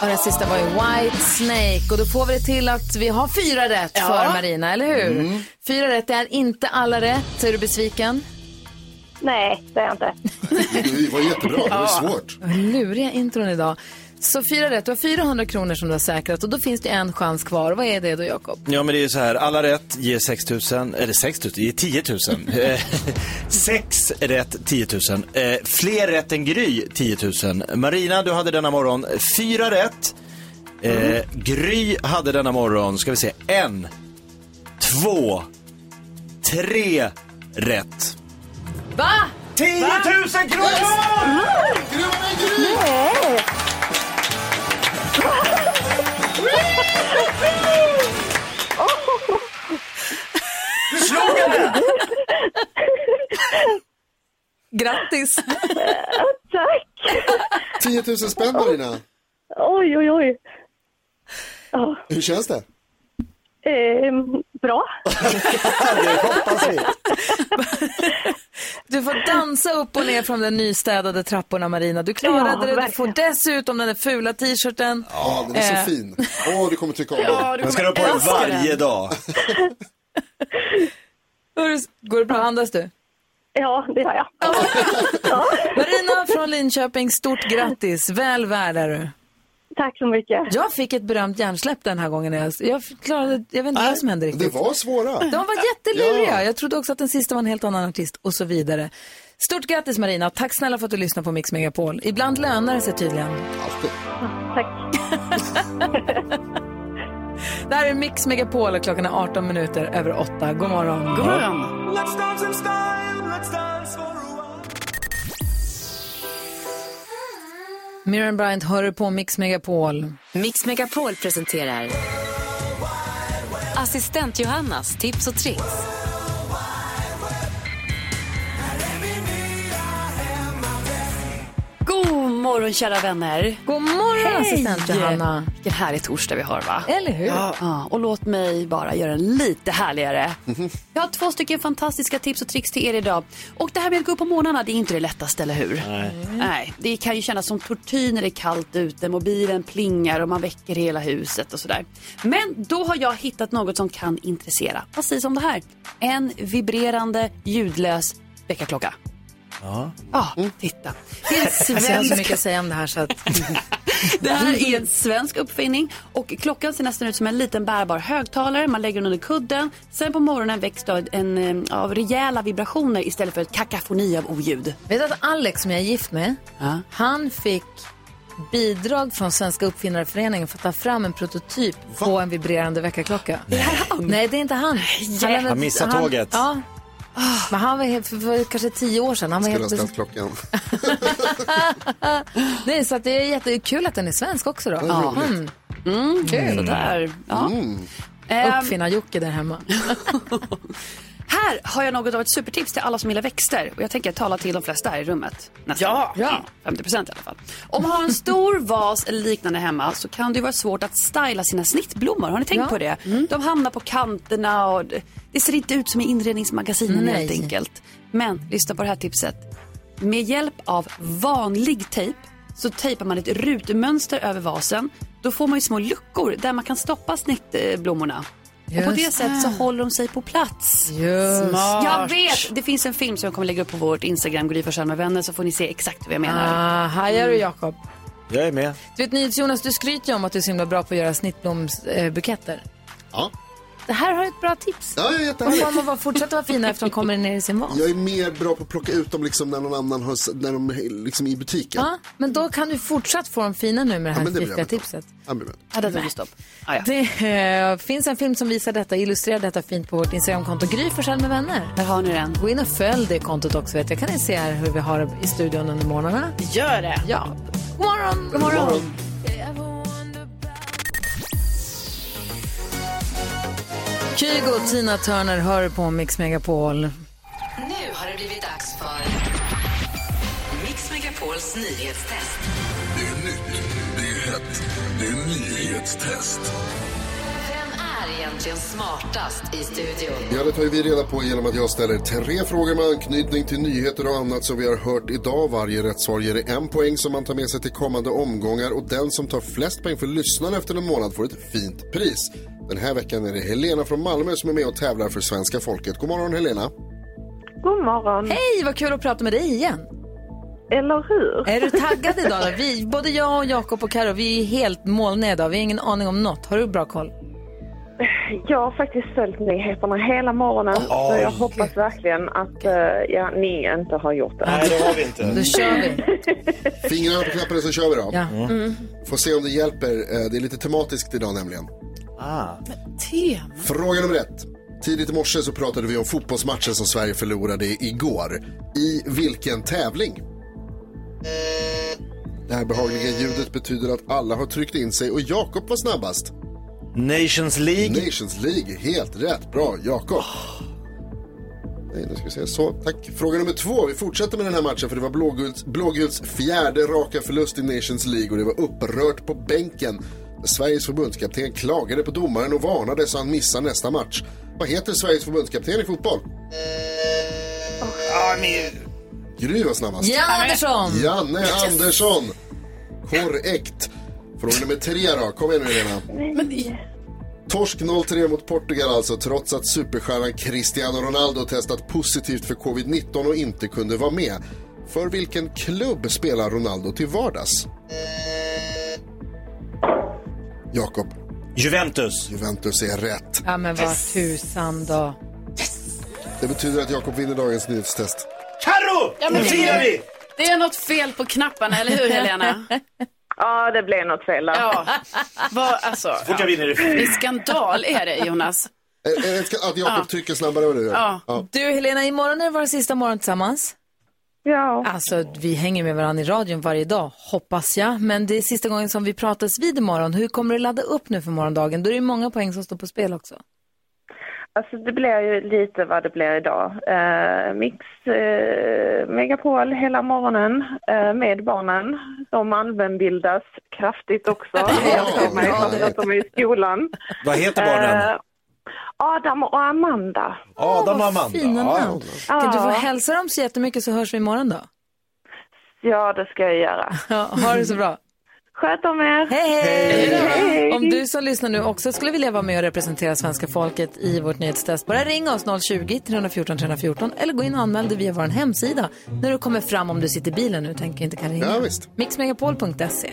Speaker 1: Och den sista var ju White Snake. Och då får vi det till att vi har fyra rätt
Speaker 4: Ja.
Speaker 1: för Marina, eller hur?
Speaker 3: Mm.
Speaker 1: Fyra rätt, det är inte alla rätt. Är du besviken?
Speaker 11: Nej, det är jag inte.
Speaker 3: Det var jättebra, det var svårt.
Speaker 1: Luriga intron idag. Så fyra rätt, du har 400 kronor som du har säkrat och då finns det en chans kvar. Vad är det då, Jakob?
Speaker 2: Ja, men det är ju så här. Alla rätt ger 6 000, eller 6 000, ger 10 000. Eh, Sex rätt 10 000. Eh, Fler rätt än Gry 10 000. Marina, du hade denna morgon fyra rätt. Eh, Gry hade denna morgon, ska vi se, en, två, tre rätt.
Speaker 1: Va?
Speaker 2: 10 000 kronor!
Speaker 11: Nej!
Speaker 2: Slog det?
Speaker 1: Grattis!
Speaker 11: Tack!
Speaker 3: 10 000 spänn Marina.
Speaker 11: Oj, oj, oj. Ja,
Speaker 3: Hur känns det?
Speaker 11: Ehm, bra.
Speaker 1: Du får dansa upp och ner från de nystädade trapporna, Marina. Du klarade
Speaker 11: Ja,
Speaker 1: det. Du får dessutom den där fula t-shirten.
Speaker 3: Ja, den är så
Speaker 1: Eh.
Speaker 3: fin. Åh, du kommer tycka om den.
Speaker 2: Den ska du ha på dig varje
Speaker 1: den.
Speaker 2: dag.
Speaker 1: Hur- Går det bra? Andas du?
Speaker 11: Ja, det har jag.
Speaker 1: Marina från Linköping, stort grattis. Väl värd är du.
Speaker 11: Tack så mycket.
Speaker 1: Jag fick ett berömt hjärnsläpp den här gången. Jag, jag klarade, jag vet inte vad som hände
Speaker 3: Det
Speaker 1: riktigt.
Speaker 3: var svåra.
Speaker 1: De var jätteluriga.
Speaker 3: Ja.
Speaker 1: Jag trodde också att den sista var en helt annan artist och så vidare. Stort grattis Marina. Tack snälla för att du lyssnar på Mix Megapol. Ibland lönar det sig tydligen.
Speaker 3: Alltid.
Speaker 11: Tack.
Speaker 1: Det här är Mix Megapol och klockan är 18 minuter över 8. God morgon.
Speaker 4: God morgon.
Speaker 1: Miriam Bryant hör på Mix Megapol.
Speaker 10: Mix Megapol presenterar Assistent Johannas tips och tricks.
Speaker 12: God morgon kära vänner.
Speaker 1: God morgon assistent Johanna.
Speaker 12: Vilken härlig torsdag vi har va?
Speaker 1: Eller hur?
Speaker 12: Ja, och låt mig bara göra den lite härligare. Jag har två stycken fantastiska tips och tricks till er idag. Och det här med att gå upp på morgnarna, det är inte det lättaste, eller hur?
Speaker 2: Nej.
Speaker 12: Nej, det kan ju kännas som tortyr när det är kallt ute, mobilen plingar och man väcker hela huset och sådär. Men då har jag hittat något som kan intressera. Precis som det här. En vibrerande, ljudlös väckarklocka.
Speaker 2: Ja.
Speaker 12: Ja, titta. Det är en
Speaker 1: Alltså, jag har så
Speaker 12: svensk
Speaker 1: mycket att säga om det här så att...
Speaker 12: Det här är en svensk uppfinning och klockan ser nästan ut som en liten bärbar högtalare. Man lägger den under kudden. Sen på morgonen väcks då en, eh, av rejäla vibrationer istället för ett kakafoni av oljud.
Speaker 1: Vet du att Alex som jag är gift med, han fick bidrag från Svenska Uppfinnareföreningen för att ta fram en prototyp på en vibrerande väckarklocka. Han? Nej, det är inte han. lämnade-
Speaker 2: Han missade tåget.
Speaker 1: Ja. Men han var helt, för, för kanske tio år sedan. Han var
Speaker 3: Skulle ha ställt klockan.
Speaker 1: Nej, så att det är jättekul att den är svensk också då.
Speaker 3: Ja.
Speaker 1: Mm.
Speaker 12: Mm,
Speaker 1: Kul.
Speaker 12: Sådär. Ja.
Speaker 3: Mm.
Speaker 12: Ehm,
Speaker 1: Uppfinnar-Jocke där hemma.
Speaker 12: Här har jag något av ett supertips till alla som gillar växter. Och jag tänker tala till de flesta här i rummet. Nästan.
Speaker 4: Ja.
Speaker 12: ja. 50 procent i alla fall. Om man har en stor vas eller liknande hemma så kan det ju vara svårt att styla sina snittblommor. Har ni tänkt
Speaker 1: Ja.
Speaker 12: på det? De hamnar på kanterna och det- det ser inte ut som i inredningsmagasinen
Speaker 1: Nej.
Speaker 12: helt enkelt. Men lyssna på det här tipset. Med hjälp av vanlig tejp så tejpar man ett rutmönster över vasen. Då får man ju små luckor där man kan stoppa snittblommorna. Och på det
Speaker 1: Just
Speaker 12: sättet så håller de sig på plats.
Speaker 1: Just.
Speaker 4: Smart.
Speaker 12: Jag vet! Det finns en film som jag kommer lägga upp på vårt Instagram, Gry Forssell med vänner, så får ni se exakt vad jag menar.
Speaker 1: Ah, hajar du Jakob?
Speaker 2: Jag är med.
Speaker 1: Du vet NyhetsJonas, du skryter ju om att du är så himla bra på att göra snittblomsbuketter.
Speaker 3: Ja.
Speaker 1: Det här har ett bra tips.
Speaker 3: Ja, ja, jättehärligt.
Speaker 1: Och man bara fortsätter vara fina efter de kommer ner i sin vas.
Speaker 3: Jag är mer bra på att plocka ut dem liksom när någon annan har, när de är liksom i butiken.
Speaker 1: Ja, men då kan du fortsatt få dem fina nu med det
Speaker 3: Ja,
Speaker 1: här
Speaker 3: men det blir
Speaker 1: fiffiga
Speaker 3: jag med
Speaker 1: tipset.
Speaker 3: Ja, men-
Speaker 12: Ja, det tog stopp. Ah, ja.
Speaker 1: Det eh, finns en film som visar detta, illustrerar detta fint på vårt Instagramkonto. Gry Forssell med vänner.
Speaker 12: Där har ni den.
Speaker 1: Gå in och följ det kontot också. Vet jag. Kan ni se här hur vi har det i studion under morgnarna?
Speaker 4: Gör det.
Speaker 1: Ja. God morgon! God morgon! Kygo och Tina Turner hör på Mix Megapol.
Speaker 10: Nu har det blivit dags för Mix Megapols nyhetstest.
Speaker 13: Det är nytt, det är hett, det är nyhetstest.
Speaker 10: Vem är egentligen smartast i studion?
Speaker 3: Ja, det tar vi reda på genom att jag ställer tre frågor med anknytning till nyheter och annat som vi har hört idag. Varje rätt svar ger en poäng som man tar med sig till kommande omgångar och den som tar flest poäng för lyssnarna efter en månad får ett fint pris. Den här veckan är det Helena från Malmö som är med och tävlar för svenska folket. God morgon Helena!
Speaker 11: God morgon.
Speaker 1: Hej, vad kul att prata med dig igen.
Speaker 11: Eller hur?
Speaker 1: Är du taggad idag? Då? Vi, både jag och Jakob och Karo, vi är helt molniga idag. Vi har ingen aning om något. Har du bra koll?
Speaker 11: Jag har faktiskt följt nyheterna hela morgonen. så jag hoppas verkligen att eh, ja, ni inte har gjort det.
Speaker 2: Nej, det har vi inte.
Speaker 1: Då kör vi.
Speaker 3: Fingrarna på knappen så kör vi då.
Speaker 1: Ja. Mm.
Speaker 3: Får se om det hjälper. Eh, Det är lite tematiskt idag nämligen.
Speaker 2: Ah.
Speaker 4: Tema.
Speaker 3: Fråga nummer ett. Tidigt i morse så pratade vi om fotbollsmatchen som Sverige förlorade igår. I vilken tävling? Det här behagliga ljudet betyder att alla har tryckt in sig och Jakob var snabbast.
Speaker 2: Nations League.
Speaker 3: Nations League, helt rätt. Bra, Jakob. Nej, nu ska vi se. Så, tack. Fråga nummer två. Vi fortsätter med den här matchen för det var blåguls, blåguls fjärde raka förlust i Nations League och det var upprört på bänken. Sveriges förbundskapten klagade på domaren och varnade så han missar nästa match. Vad heter Sveriges förbundskapten i fotboll?
Speaker 2: Ah.
Speaker 3: Gry var snabbast.
Speaker 1: Janne Andersson!
Speaker 3: Janne Andersson. Korrekt. Fråga nummer tre då. Kom igen nu Helena. Torsk 0-3 mot Portugal alltså, trots att superstjärnan Cristiano Ronaldo testat positivt för covid-19 och inte kunde vara med. För vilken klubb spelar Ronaldo till vardags? Jakob.
Speaker 2: Juventus.
Speaker 3: Juventus är rätt.
Speaker 1: Ja, men vad tusan då.
Speaker 3: Det betyder att Jakob vinner dagens nyhetstest.
Speaker 2: Carro!
Speaker 4: Ja, men
Speaker 2: nu firar vi!
Speaker 4: Det är något fel på knapparna, eller hur Helena?
Speaker 11: Ja, det blev något fel där.
Speaker 4: Ja, vad, alltså.
Speaker 2: fort jag vinner det.
Speaker 4: Det är skandal är det, Jonas.
Speaker 3: Är- är det Att Jakob
Speaker 4: Ja.
Speaker 3: trycker snabbare du gör?
Speaker 4: Ja.
Speaker 1: Du Helena, imorgon är det vår sista morgon tillsammans.
Speaker 11: Ja.
Speaker 1: Alltså, vi hänger med varandra i radion varje dag, hoppas jag. Men det är sista gången som vi pratas vid imorgon. Hur kommer du ladda upp nu för morgondagen? Då är det ju många poäng som står på spel också.
Speaker 11: Alltså det blir ju lite vad det blir idag. Eh, mix eh, Megapol hela morgonen eh, med barnen. De allmänbildas kraftigt också. Jag ser mig för att de är i skolan.
Speaker 2: Vad heter barnen?
Speaker 11: Adam och Amanda.
Speaker 2: Adam och Amanda.
Speaker 1: Fina
Speaker 2: Ja,
Speaker 1: namn. Kan du få hälsa dem så jättemycket så hörs vi imorgon då?
Speaker 11: Ja, det ska jag göra.
Speaker 1: Ja, ha det så bra.
Speaker 11: Sköt om er.
Speaker 1: Hej, hej!
Speaker 11: Hej.
Speaker 1: Om du som lyssnar nu också skulle vilja vara med och representera svenska folket i vårt nyhetstest, bara ring oss 020-314 314 eller gå in och anmäl dig via vår hemsida när du kommer fram om du sitter i bilen nu tänker inte kan ringa.
Speaker 3: Ja, visst.
Speaker 1: Mixmegapol.se.